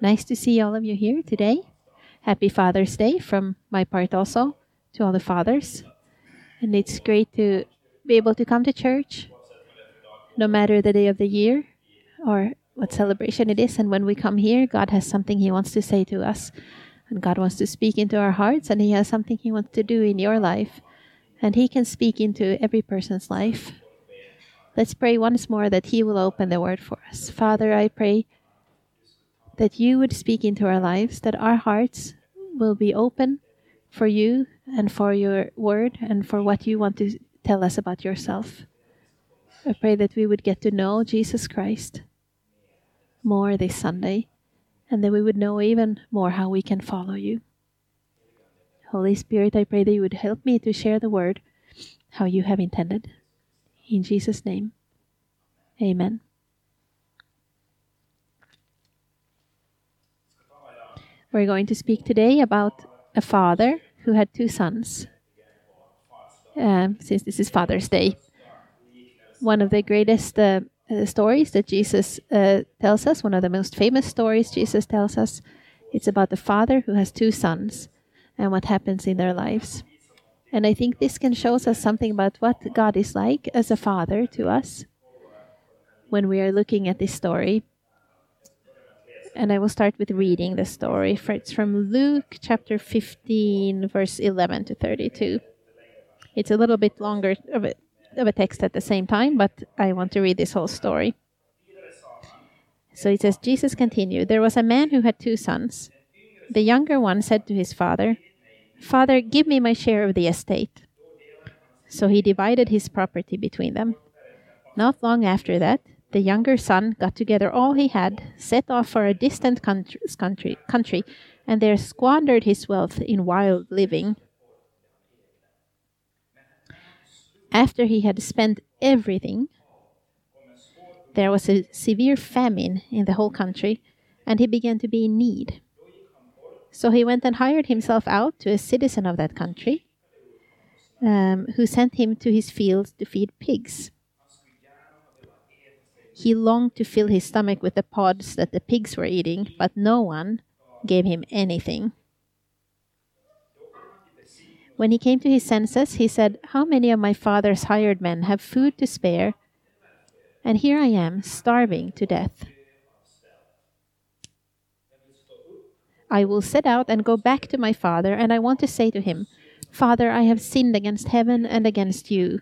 Nice to see all of you here today. Happy Father's Day from my part also to all the fathers. And it's great to be able to come to church no matter the day of the year or what celebration it is. And when we come here, God has something He wants to say to us. And God wants to speak into our hearts, and He has something He wants to do in your life. And He can speak into every person's life. Let's pray once more that He will open the word for us. Father, I pray that you would speak into our lives, that our hearts will be open for you and for your word and for what you want to tell us about yourself. I pray that we would get to know Jesus Christ more this Sunday and that we would know even more how we can follow you. Holy Spirit, I pray that you would help me to share the word how you have intended. In Jesus' name, amen. We're going to speak today about a father who had two sons, um, since this is Father's Day. One of the greatest uh, uh, stories that Jesus uh, tells us, one of the most famous stories Jesus tells us, it's about the father who has two sons and what happens in their lives. And I think this can show us something about what God is like as a father to us when we are looking at this story. And I will start with reading the story. It's from Luke chapter 15, verse 11 to 32. It's a little bit longer of a, of a text at the same time, but I want to read this whole story. So it says Jesus continued There was a man who had two sons. The younger one said to his father, Father, give me my share of the estate. So he divided his property between them. Not long after that, the younger son got together all he had, set off for a distant country, country, and there squandered his wealth in wild living. After he had spent everything, there was a severe famine in the whole country, and he began to be in need. So he went and hired himself out to a citizen of that country, um, who sent him to his fields to feed pigs. He longed to fill his stomach with the pods that the pigs were eating, but no one gave him anything. When he came to his senses, he said, How many of my father's hired men have food to spare? And here I am, starving to death. I will set out and go back to my father, and I want to say to him, Father, I have sinned against heaven and against you.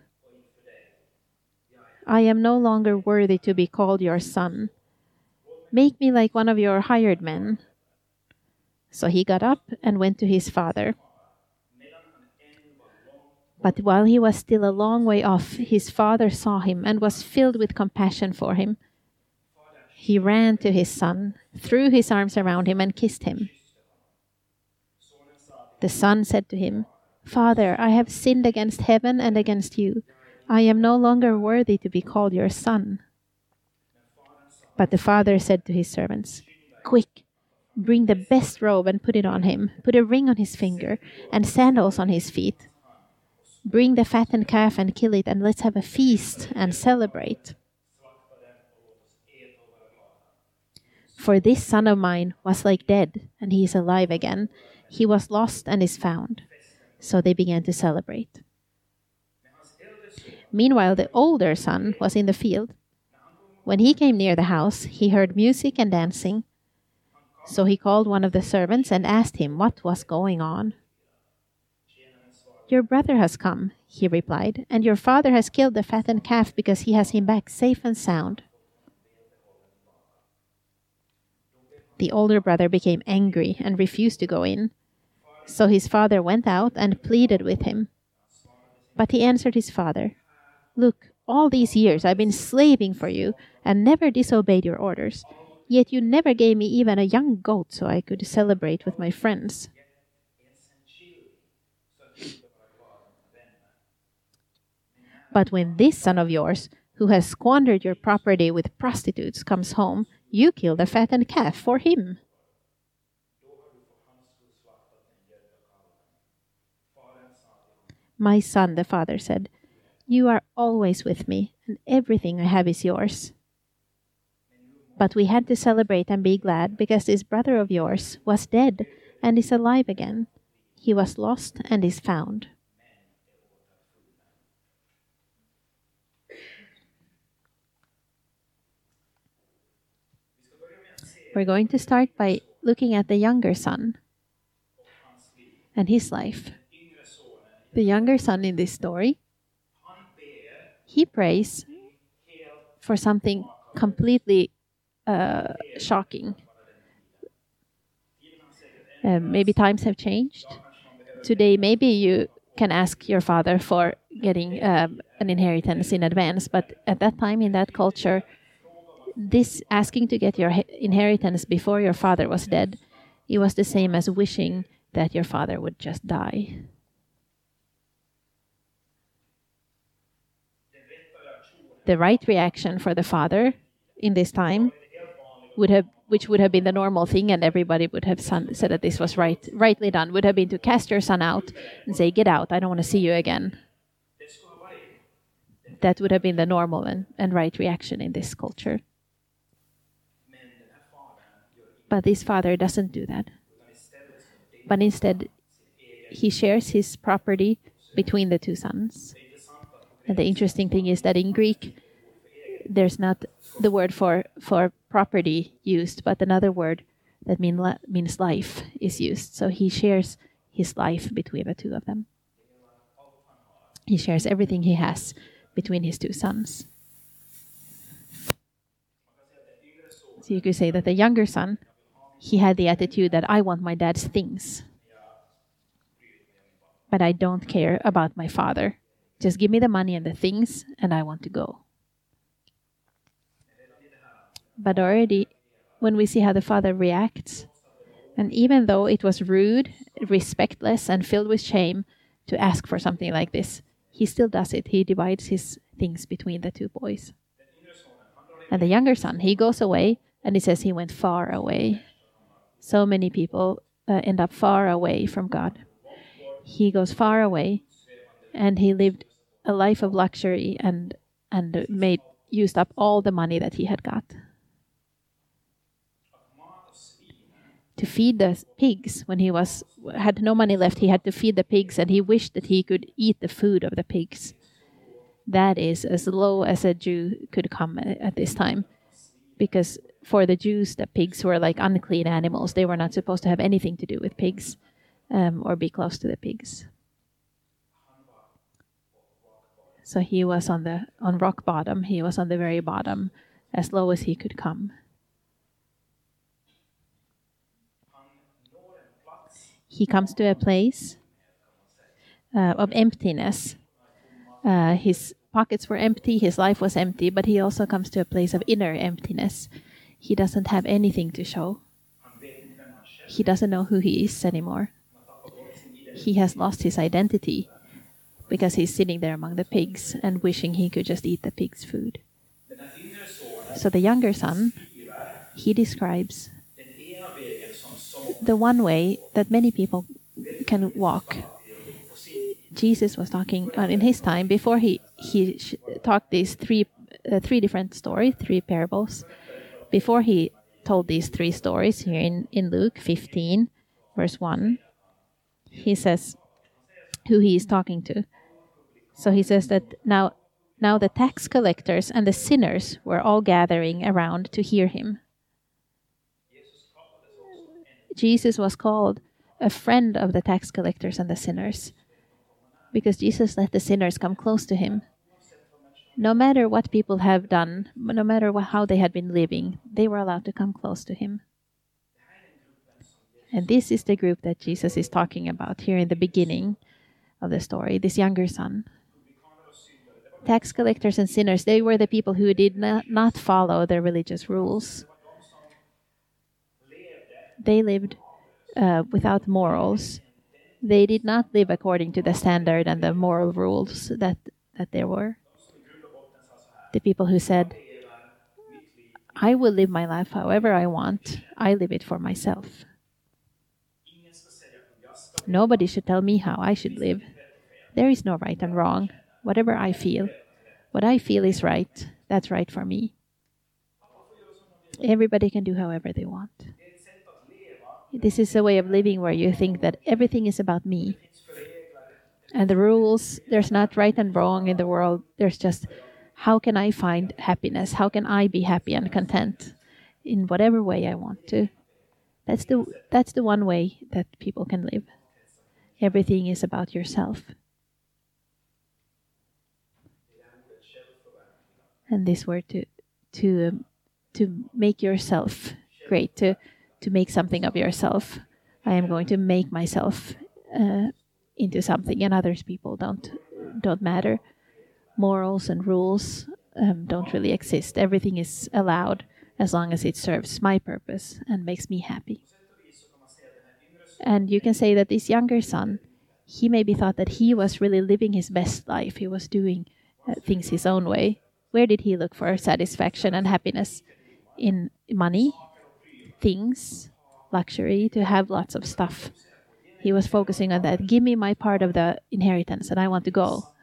I am no longer worthy to be called your son. Make me like one of your hired men. So he got up and went to his father. But while he was still a long way off, his father saw him and was filled with compassion for him. He ran to his son, threw his arms around him, and kissed him. The son said to him, Father, I have sinned against heaven and against you. I am no longer worthy to be called your son. But the father said to his servants, Quick, bring the best robe and put it on him, put a ring on his finger, and sandals on his feet Bring the fattened calf and kill it, and let's have a feast and celebrate. For this son of mine was like dead, and he is alive again. He was lost and is found. So they began to celebrate. Meanwhile, the older son was in the field. When he came near the house, he heard music and dancing. So he called one of the servants and asked him what was going on. Your brother has come, he replied, and your father has killed the fattened calf because he has him back safe and sound. The older brother became angry and refused to go in. So his father went out and pleaded with him. But he answered his father, Look, all these years I've been slaving for you and never disobeyed your orders. Yet you never gave me even a young goat so I could celebrate with my friends. But when this son of yours, who has squandered your property with prostitutes, comes home, you kill the fattened calf for him. My son, the father said, You are always with me, and everything I have is yours. But we had to celebrate and be glad because this brother of yours was dead and is alive again. He was lost and is found. We're going to start by looking at the younger son and his life. The younger son in this story, he prays for something completely uh, shocking. Uh, maybe times have changed. Today, maybe you can ask your father for getting um, an inheritance in advance, but at that time, in that culture, this asking to get your inheritance before your father was dead, it was the same as wishing that your father would just die. The right reaction for the father in this time would have which would have been the normal thing and everybody would have son, said that this was right rightly done would have been to cast your son out and say get out i don't want to see you again that would have been the normal and, and right reaction in this culture but this father doesn't do that. But instead, he shares his property between the two sons. And the interesting thing is that in Greek, there's not the word for, for property used, but another word that mean, means life is used. So he shares his life between the two of them. He shares everything he has between his two sons. So you could say that the younger son he had the attitude that I want my dad's things. But I don't care about my father. Just give me the money and the things, and I want to go. But already, when we see how the father reacts, and even though it was rude, respectless, and filled with shame to ask for something like this, he still does it. He divides his things between the two boys. And the younger son, he goes away, and he says he went far away so many people uh, end up far away from God. He goes far away, and he lived a life of luxury and and made used up all the money that he had got to feed the pigs when he was had no money left he had to feed the pigs and he wished that he could eat the food of the pigs that is as low as a jew could come at this time because for the Jews, the pigs were like unclean animals. They were not supposed to have anything to do with pigs um, or be close to the pigs. So he was on the on rock bottom. He was on the very bottom, as low as he could come. He comes to a place uh, of emptiness. Uh, his pockets were empty, his life was empty, but he also comes to a place of inner emptiness he doesn't have anything to show. He doesn't know who he is anymore. He has lost his identity because he's sitting there among the pigs and wishing he could just eat the pig's food. So the younger son, he describes the one way that many people can walk. Jesus was talking uh, in his time before he he talked these three uh, three different stories, three parables before he told these three stories here in, in Luke 15, verse 1, he says who he is talking to. So he says that now, now the tax collectors and the sinners were all gathering around to hear him. Jesus was called a friend of the tax collectors and the sinners because Jesus let the sinners come close to him no matter what people have done, no matter what, how they had been living, they were allowed to come close to him. And this is the group that Jesus is talking about here in the beginning of the story this younger son. Tax collectors and sinners, they were the people who did not, follow the religious rules. They lived uh, without morals. They did not live according to the standard and the moral rules that, that there were the people who said, I will live my life however I want, I live it for myself. Nobody should tell me how I should live. There is no right and wrong. Whatever I feel, what I feel is right, that's right for me. Everybody can do however they want. This is a way of living where you think that everything is about me. And the rules, there's not right and wrong in the world. There's just how can I find happiness? How can I be happy and content in whatever way I want to? That's the that's the one way that people can live. Everything is about yourself. And this word to to um, to make yourself great, to to make something of yourself. I am going to make myself uh, into something, and others people don't don't matter. Morals and rules um, don't really exist. Everything is allowed as long as it serves my purpose and makes me happy. And you can say that this younger son, he maybe thought that he was really living his best life. He was doing uh, things his own way. Where did he look for satisfaction and happiness? In money, things, luxury, to have lots of stuff. He was focusing on that. Give me my part of the inheritance, and I want to go.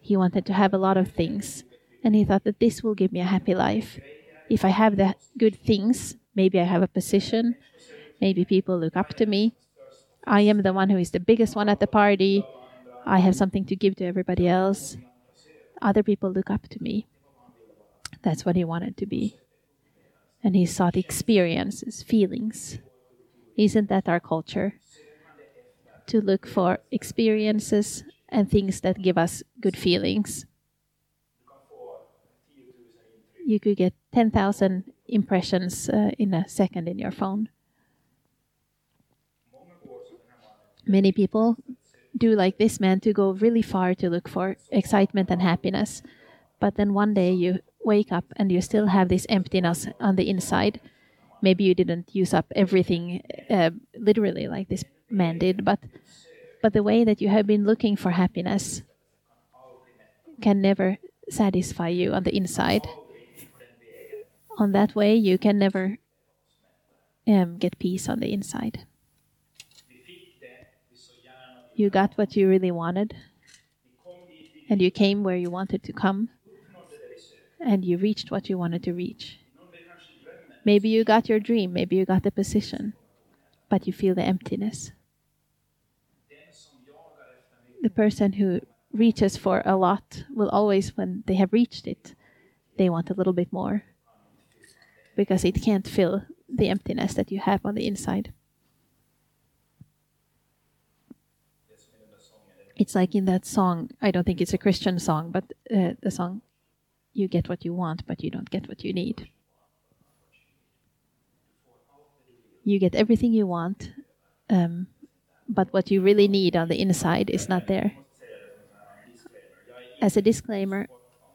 He wanted to have a lot of things, and he thought that this will give me a happy life. If I have the good things, maybe I have a position, maybe people look up to me. I am the one who is the biggest one at the party. I have something to give to everybody else. Other people look up to me. That's what he wanted to be. And he sought experiences, feelings. Isn't that our culture? to look for experiences and things that give us good feelings. You could get 10,000 impressions uh, in a second in your phone. Many people do like this man to go really far to look for excitement and happiness. But then one day you wake up and you still have this emptiness on the inside. Maybe you didn't use up everything uh, literally like this man did, but but the way that you have been looking for happiness can never satisfy you on the inside. On that way, you can never um, get peace on the inside. You got what you really wanted, and you came where you wanted to come, and you reached what you wanted to reach. Maybe you got your dream, maybe you got the position, but you feel the emptiness the person who reaches for a lot will always, when they have reached it, they want a little bit more because it can't fill the emptiness that you have on the inside. It's like in that song, I don't think it's a Christian song, but uh, the song, You Get What You Want, but You Don't Get What You Need. You get everything you want, um, but what you really need on the inside is not there. As a disclaimer,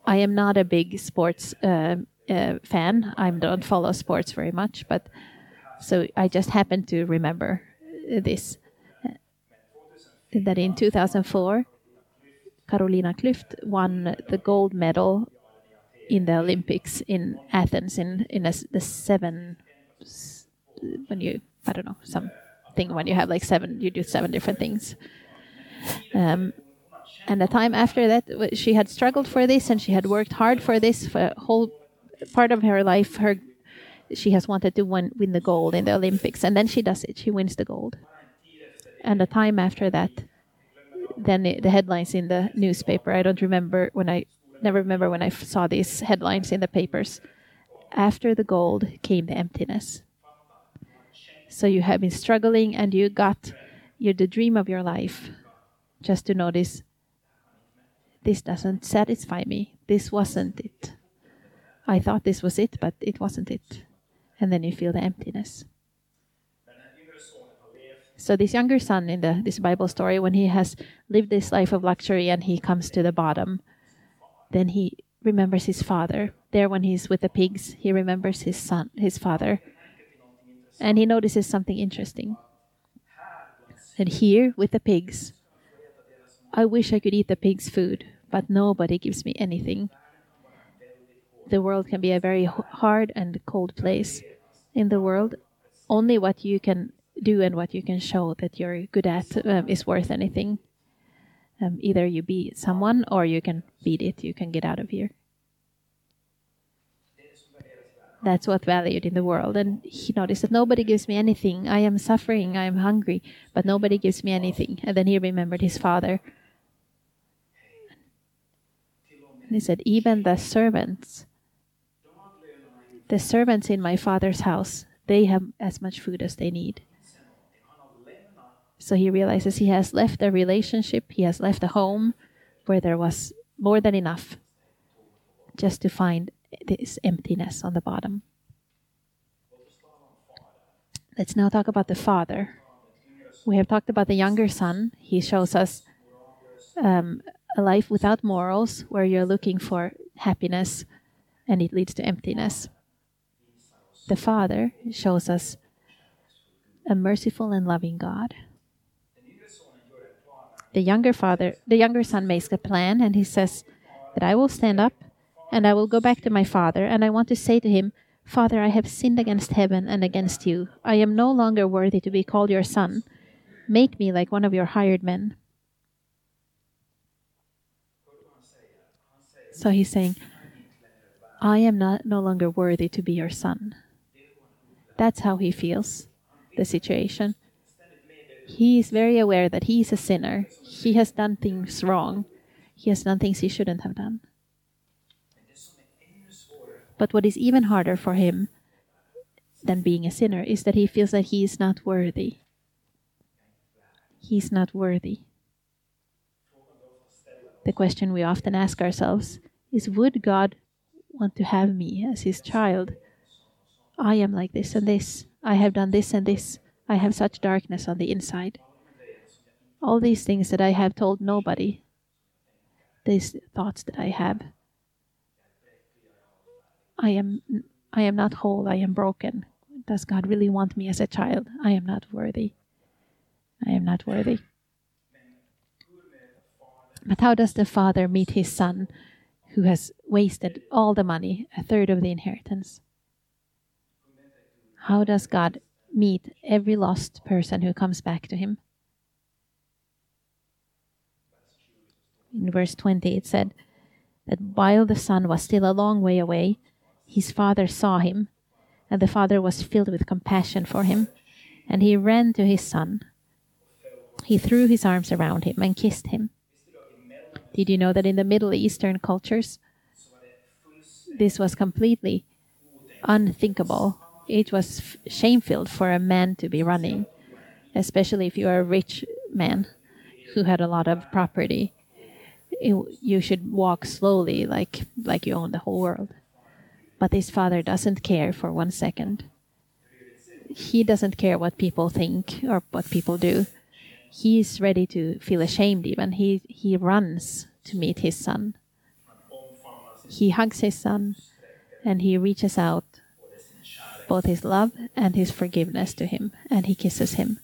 I am not a big sports uh, uh, fan. I don't follow sports very much, but so I just happen to remember this. that in 2004, Carolina Klüft won the gold medal in the Olympics in Athens in in a, the seven when you I don't know some thing when you have like seven, you do seven different things. Um, and the time after that, she had struggled for this and she had worked hard for this for a whole part of her life. Her she has wanted to win, win the gold in the Olympics, and then she does it. She wins the gold. And the time after that, then the, the headlines in the newspaper. I don't remember when I never remember when I saw these headlines in the papers. After the gold came the emptiness. So you have been struggling and you got you're the dream of your life. Just to notice this doesn't satisfy me. This wasn't it. I thought this was it, but it wasn't it. And then you feel the emptiness. So this younger son in the this Bible story, when he has lived this life of luxury and he comes to the bottom, then he remembers his father. There when he's with the pigs, he remembers his son, his father and he notices something interesting. And here, with the pigs, I wish I could eat the pigs' food, but nobody gives me anything. The world can be a very hard and cold place. In the world, only what you can do and what you can show that you're good at um, is worth anything. Um, either you beat someone or you can beat it, you can get out of here. That's what valued in the world. And he noticed that nobody gives me anything. I am suffering, I am hungry, but nobody gives me anything. And then he remembered his father. And he said, Even the servants, the servants in my father's house, they have as much food as they need. So he realizes he has left a relationship, he has left a home where there was more than enough just to find this emptiness on the bottom. Let's now talk about the father. We have talked about the younger son. He shows us um, a life without morals where you're looking for happiness and it leads to emptiness. The father shows us a merciful and loving God. The younger father, the younger son makes a plan and he says that I will stand up and I will go back to my father, and I want to say to him, Father, I have sinned against heaven and against you. I am no longer worthy to be called your son. Make me like one of your hired men. So he's saying, I am not no longer worthy to be your son. That's how he feels the situation. He is very aware that he is a sinner. He has done things wrong. He has done things he shouldn't have done. But what is even harder for him than being a sinner is that he feels that he is not worthy. He's not worthy. The question we often ask ourselves is Would God want to have me as his child? I am like this and this. I have done this and this. I have such darkness on the inside. All these things that I have told nobody, these thoughts that I have, I am I am not whole, I am broken. Does God really want me as a child? I am not worthy. I am not worthy. But how does the father meet his son who has wasted all the money, a third of the inheritance? How does God meet every lost person who comes back to him? In verse 20, it said that while the son was still a long way away, his father saw him, and the father was filled with compassion for him, and he ran to his son. He threw his arms around him and kissed him. Did you know that in the Middle Eastern cultures, this was completely unthinkable? It was shameful for a man to be running, especially if you are a rich man who had a lot of property. It, you should walk slowly, like like you own the whole world. But his father doesn't care for one second. He doesn't care what people think or what people do. He's ready to feel ashamed even. He he runs to meet his son. He hugs his son and he reaches out both his love and his forgiveness to him and he kisses him.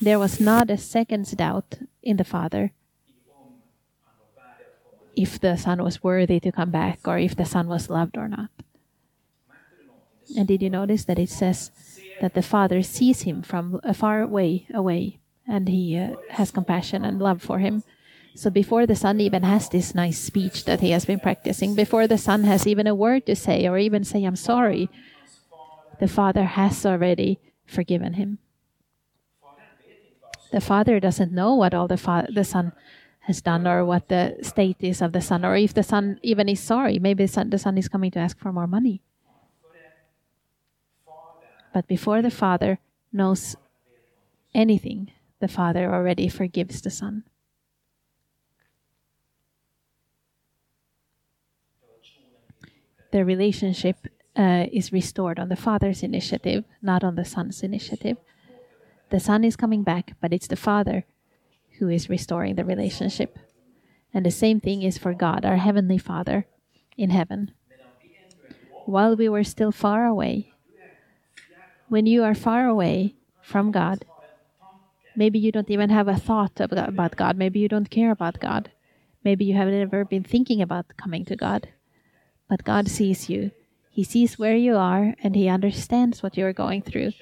There was not a second's doubt in the father if the son was worthy to come back or if the son was loved or not. And did you notice that it says that the father sees him from a far way away and he uh, has compassion and love for him? So before the son even has this nice speech that he has been practicing, before the son has even a word to say or even say, I'm sorry, the father has already forgiven him. The father doesn't know what all the, fa- the son has done or what the state is of the son or if the son even is sorry maybe the son, the son is coming to ask for more money but before the father knows anything the father already forgives the son the relationship uh, is restored on the father's initiative not on the son's initiative the son is coming back but it's the father who is restoring the relationship. And the same thing is for God, our Heavenly Father in heaven. While we were still far away, when you are far away from God, maybe you don't even have a thought about God, maybe you don't care about God, maybe you have never been thinking about coming to God. But God sees you. He sees where you are and He understands what you are going through.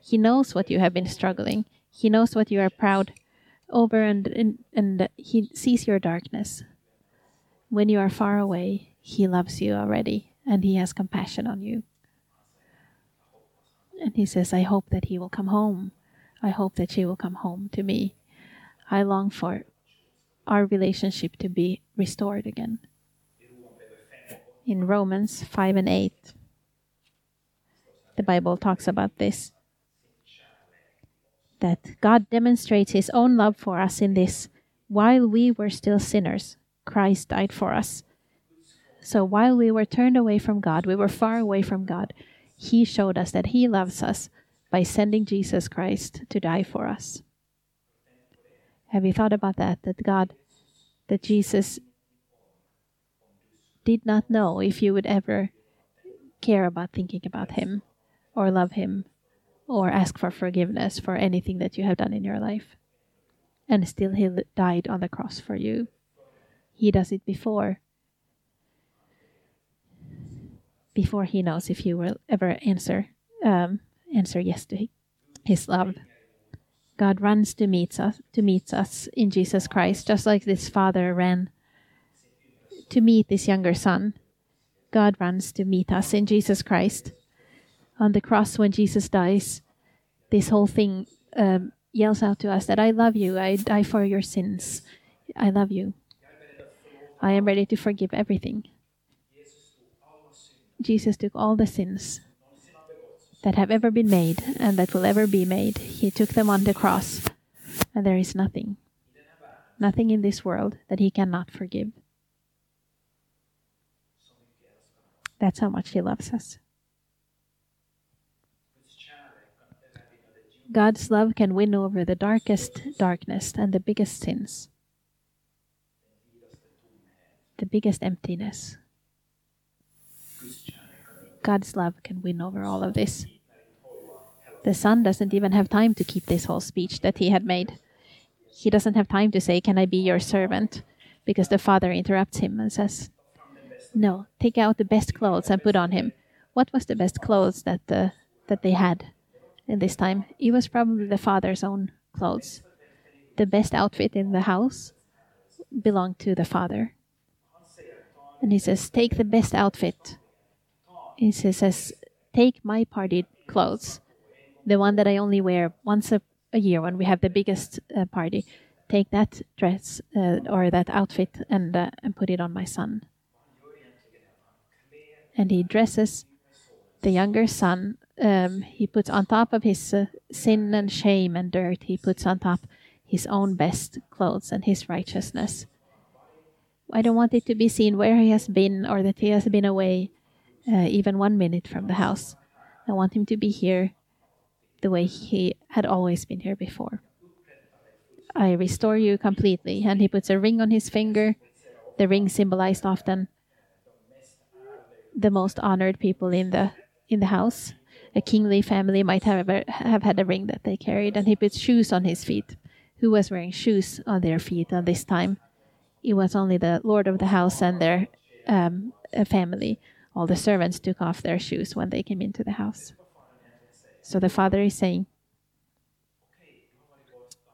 He knows what you have been struggling. He knows what you are proud over and, and, and he sees your darkness. When you are far away, he loves you already and He has compassion on you. And He says, I hope that He will come home. I hope that she will come home to me. I long for our relationship to be restored again. In Romans 5 and 8, the Bible talks about this that God demonstrates his own love for us in this while we were still sinners, Christ died for us. So while we were turned away from God, we were far away from God, he showed us that he loves us by sending Jesus Christ to die for us. Have you thought about that? That God, that Jesus did not know if you would ever care about thinking about him or love him or ask for forgiveness for anything that you have done in your life. And still, He died on the cross for you. He does it before. Before He knows if you will ever answer um, answer yes to His love. God runs to meet us to meet us in Jesus Christ, just like this father ran to meet this younger son. God runs to meet us in Jesus Christ on the cross when Jesus dies, this whole thing um, yells out to us that I love you, I die for your sins, I love you. I am ready to forgive everything. Jesus took all the sins that have ever been made and that will ever be made. He took them on the cross, and there is nothing, nothing in this world that He cannot forgive. That's how much He loves us. God's love can win over the darkest darkness and the biggest sins, the biggest emptiness. God's love can win over all of this. The son doesn't even have time to keep this whole speech that he had made. He doesn't have time to say, Can I be your servant? Because the father interrupts him and says, No, take out the best clothes and put on him. What was the best clothes that, uh, that they had? in this time. It was probably the father's own clothes. The best outfit in the house belonged to the father. And he says, Take the best outfit. He says, Take my party clothes, the one that I only wear once a, a year when we have the biggest uh, party. Take that dress uh, or that outfit and, uh, and put it on my son. And he dresses the younger son um, he puts on top of his uh, sin and shame and dirt, he puts on top his own best clothes and his righteousness. I don't want it to be seen where he has been or that he has been away uh, even one minute from the house. I want him to be here the way he had always been here before. I restore you completely. And he puts a ring on his finger. The ring symbolized often the most honored people in the in the house a kingly family might have have had a ring that they carried, and he put shoes on his feet. Who was wearing shoes on their feet at this time? It was only the lord of the house and their um, family. All the servants took off their shoes when they came into the house. So the father is saying,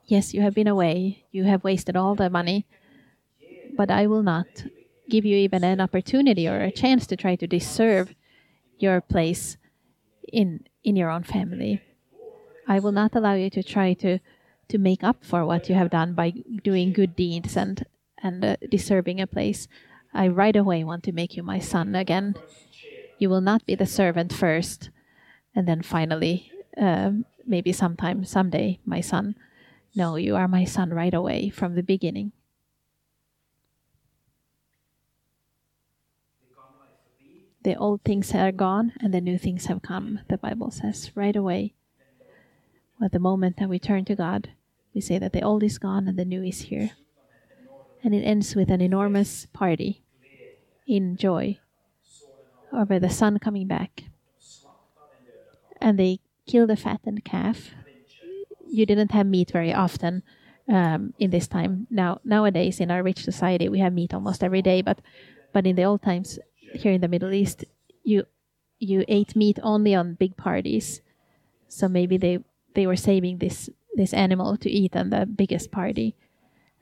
Yes, you have been away. You have wasted all the money, but I will not give you even an opportunity or a chance to try to deserve your place in in your own family. I will not allow you to try to to make up for what you have done by doing good deeds and and uh, deserving a place. I right away want to make you my son again. You will not be the servant first, and then finally, uh, maybe sometime, someday, my son. No, you are my son right away from the beginning. The old things are gone and the new things have come, the Bible says, right away. At the moment that we turn to God, we say that the old is gone and the new is here. And it ends with an enormous party in joy over the son coming back. And they kill the fattened calf. You didn't have meat very often um, in this time. Now nowadays in our rich society we have meat almost every day, but but in the old times here in the Middle East, you you ate meat only on big parties. So maybe they they were saving this this animal to eat on the biggest party,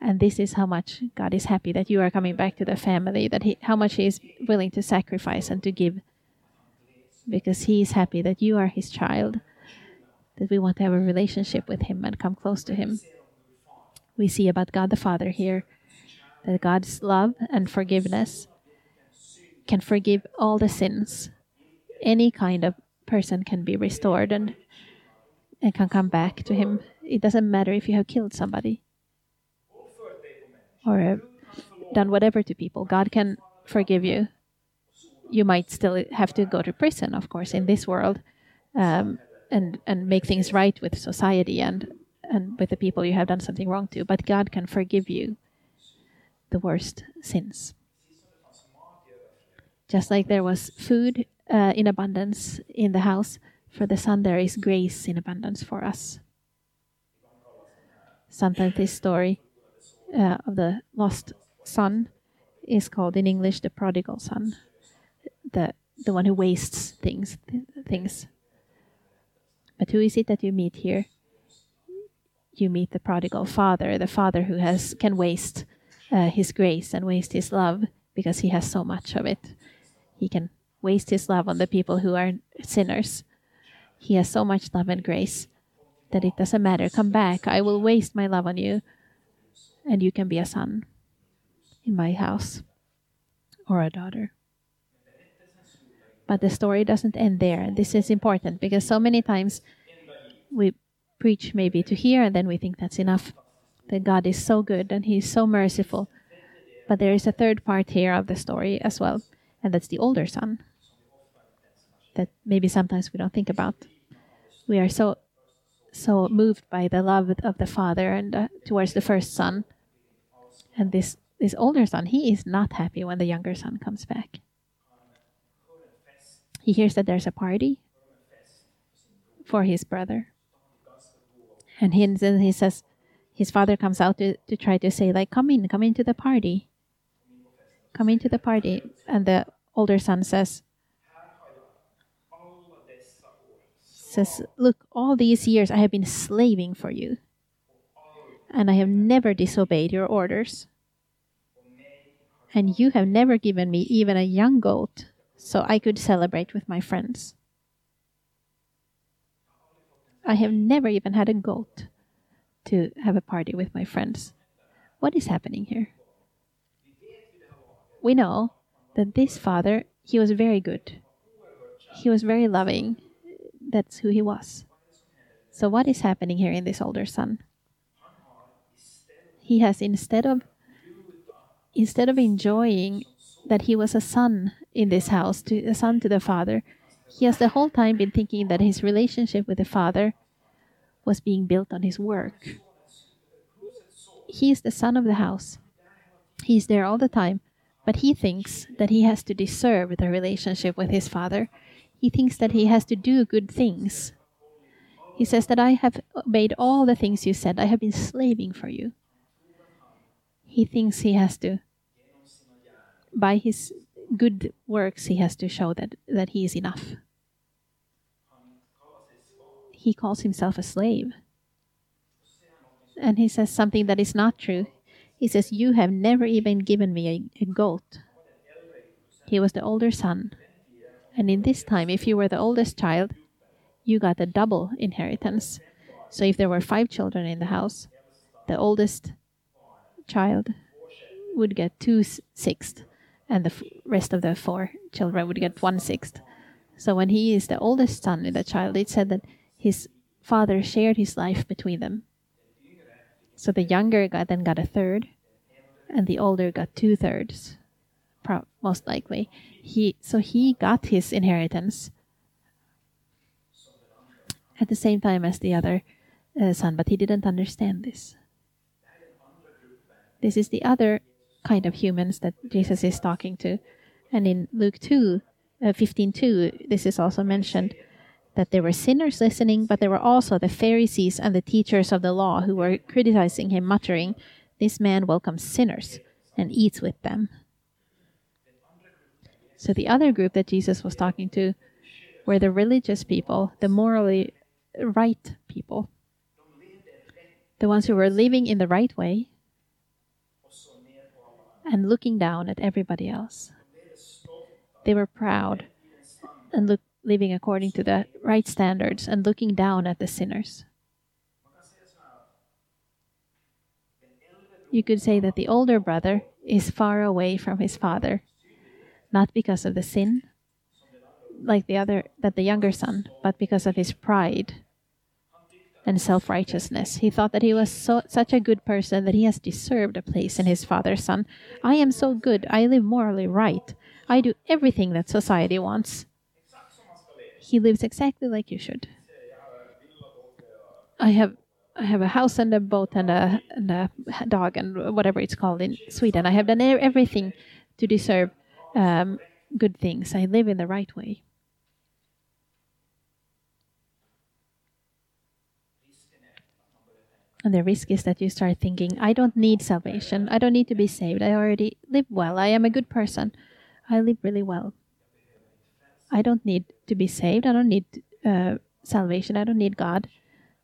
And this is how much God is happy that you are coming back to the family, that he, how much He is willing to sacrifice and to give. Because He is happy that you are His child, that we want to have a relationship with Him and come close to Him. We see about God the Father here that God's love and forgiveness can forgive all the sins. Any kind of person can be restored and and can come back to Him. It doesn't matter if you have killed somebody or done whatever to people. God can forgive you. You might still have to go to prison, of course, in this world, um, and and make things right with society and and with the people you have done something wrong to. But God can forgive you the worst sins. Just like there was food uh, in abundance in the house for the son, there is grace in abundance for us. Sometimes this story uh, of the lost son is called in English the prodigal son, the the one who wastes things things. But who is it that you meet here? You meet the prodigal father, the father who has can waste uh, his grace and waste his love because he has so much of it. He can waste his love on the people who are sinners. He has so much love and grace that it doesn't matter. Come back. I will waste my love on you and you can be a son in my house or a daughter. But the story doesn't end there. This is important because so many times we preach maybe to hear and then we think that's enough. That God is so good and He's so merciful. But there is a third part here of the story as well, and that's the older son. That maybe sometimes we don't think about. We are so so moved by the love of the father and uh, towards the first son and this this older son, he is not happy when the younger son comes back. He hears that there's a party for his brother. And he, then he says, his father comes out to, to try to say, like, come in, come into the party. Come into the party. And the older son says, says, Look, all these years I have been slaving for you and I have never disobeyed your orders. And you have never given me even a young goat so I could celebrate with my friends. I have never even had a goat to have a party with my friends. What is happening here? We know that this father, he was very good. He was very loving. That's who he was. So, what is happening here in this older son? he has instead of instead of enjoying that he was a son in this house to a son to the father he has the whole time been thinking that his relationship with the father was being built on his work he is the son of the house he's there all the time but he thinks that he has to deserve the relationship with his father. He thinks that he has to do good things. He says that i have obeyed all the things you said. I have been slaving for you. He thinks he has to by his good works he has to show that that he is enough. He calls himself a slave. And he says something that is not true he says you have never even given me a, a goat he was the older son and in this time if you were the oldest child you got a double inheritance so if there were five children in the house the oldest child would get two sixths, and the rest of the four children would get one sixth. So when he is the oldest son in the child, it said that his father shared his life between them. So the younger guy then got a third, and the older got two thirds, pro- most likely. He so he got his inheritance at the same time as the other uh, son, but he didn't understand this. This is the other kind of humans that Jesus is talking to. And in Luke 2, uh, 15 2, this is also mentioned that there were sinners listening, but there were also the Pharisees and the teachers of the law who were criticizing him, muttering, This man welcomes sinners and eats with them. So the other group that Jesus was talking to were the religious people, the morally right people, the ones who were living in the right way, and looking down at everybody else. They were proud and look, living according to the right standards and looking down at the sinners. You could say that the older brother is far away from his father, not because of the sin, like the other that the younger son, but because of his pride and self righteousness. He thought that he was so, such a good person that he has deserved a place in his father's son. I am so good. I live morally right. I do everything that society wants. He lives exactly like you should. I have I have a house and a boat and a, and a dog and whatever it's called in Sweden. I have done everything to deserve um, good things. I live in the right way. And the risk is that you start thinking, I don't need salvation. I don't need to be saved. I already live well. I am a good person. I live really well. I don't need to be saved. I don't need uh, salvation. I don't need God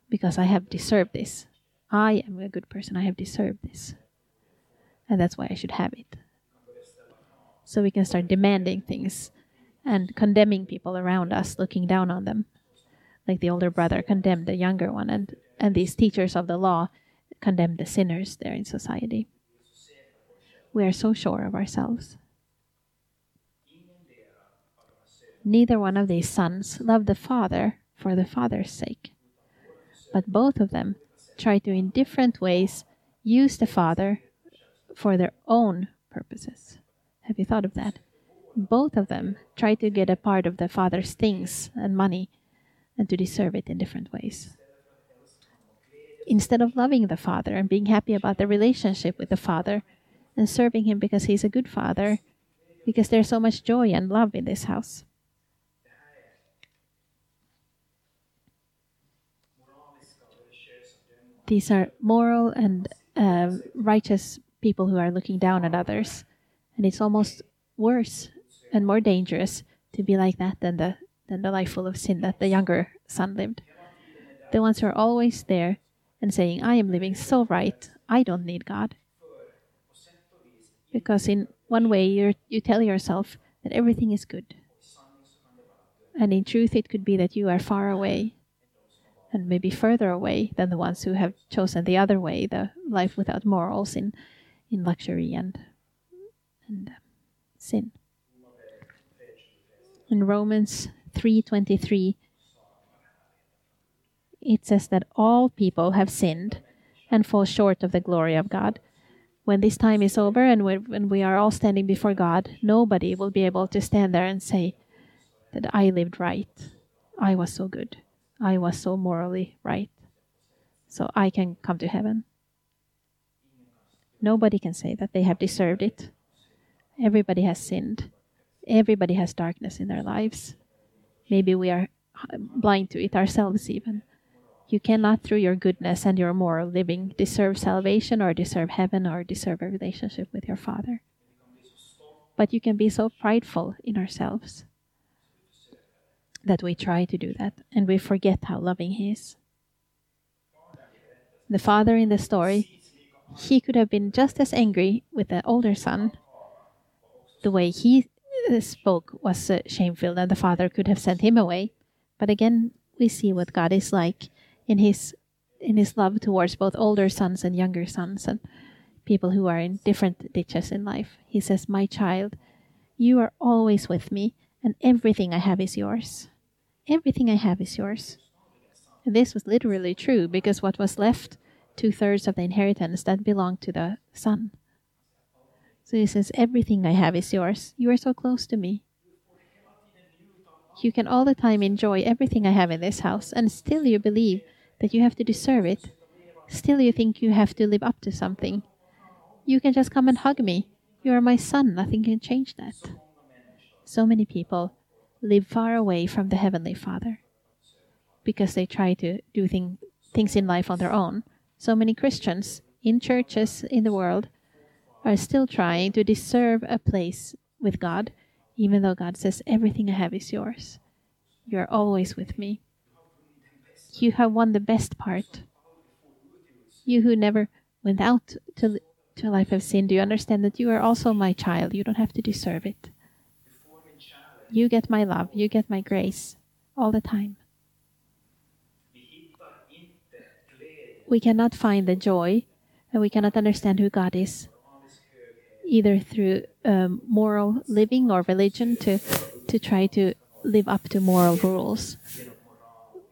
because I have deserved this. I am a good person. I have deserved this. And that's why I should have it. So we can start demanding things and condemning people around us, looking down on them. Like the older brother condemned the younger one and and these teachers of the law condemned the sinners there in society. We are so sure of ourselves. Neither one of these sons loved the father for the father's sake, but both of them try to, in different ways, use the father for their own purposes. Have you thought of that? Both of them try to get a part of the father's things and money and to deserve it in different ways instead of loving the Father and being happy about the relationship with the Father and serving Him because He's a good Father, because there's so much joy and love in this house. These are moral and uh, righteous people who are looking down at others. And it's almost worse and more dangerous to be like that than the, than the life full of sin that the younger son lived. The ones who are always there and saying, I am living so right, I don't need God. Because in one way, you you tell yourself that everything is good. And in truth, it could be that you are far away and maybe further away than the ones who have chosen the other way, the life without morals in, in luxury and, and uh, sin. In Romans 3:23 it says that all people have sinned and fall short of the glory of God. When this time is over and when we are all standing before God, nobody will be able to stand there and say that I lived right. I was so good. I was so morally right. So I can come to heaven. Nobody can say that they have deserved it. Everybody has sinned. Everybody has darkness in their lives. Maybe we are blind to it ourselves, even. You cannot, through your goodness and your moral living, deserve salvation or deserve heaven or deserve a relationship with your Father. But you can be so prideful in ourselves that we try to do that and we forget how loving He is. The father in the story, he could have been just as angry with the older son. The way he uh, spoke was uh, shameful, and the father could have sent him away. But again, we see what God is like in his in his love towards both older sons and younger sons and people who are in different ditches in life. He says, "My child, you are always with me, and everything I have is yours. Everything I have is yours." This was literally true because what was left, two thirds of the inheritance, that belonged to the son. So he says, Everything I have is yours. You are so close to me. You can all the time enjoy everything I have in this house, and still you believe that you have to deserve it. Still, you think you have to live up to something. You can just come and hug me. You are my son. Nothing can change that. So many people live far away from the Heavenly Father because they try to do thing, things in life on their own. So many Christians in churches in the world are still trying to deserve a place with God, even though God says, Everything I have is yours. You are always with me. You have won the best part. You who never went out to to a life of sin, do you understand that you are also my child? You don't have to deserve it. You get my love, you get my grace all the time. We cannot find the joy and we cannot understand who God is either through um, moral living or religion to, to try to live up to moral rules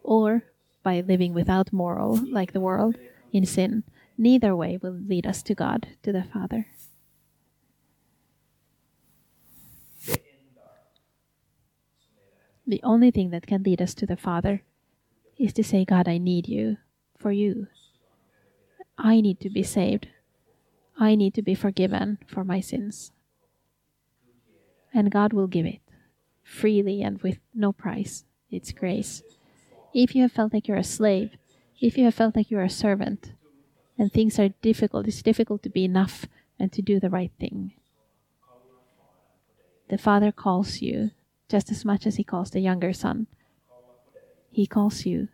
or by living without moral like the world in sin. Neither way will lead us to God, to the Father. The only thing that can lead us to the Father is to say, God, I need you for you. I need to be saved. I need to be forgiven for my sins. And God will give it freely and with no price. It's grace. If you have felt like you're a slave, if you have felt like you're a servant, and things are difficult, it's difficult to be enough and to do the right thing. The Father calls you just as much as He calls the younger son. He calls you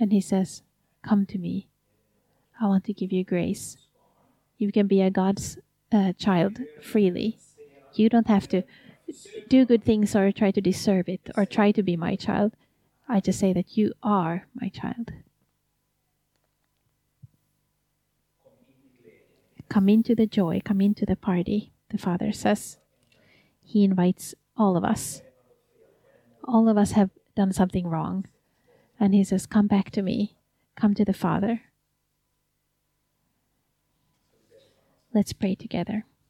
and He says, Come to me. I want to give you grace. You can be a God's uh, child freely. You don't have to do good things or try to deserve it or try to be my child. I just say that you are my child. Come into the joy, come into the party, the Father says. He invites all of us. All of us have done something wrong. And He says, Come back to me, come to the Father. Let's pray together.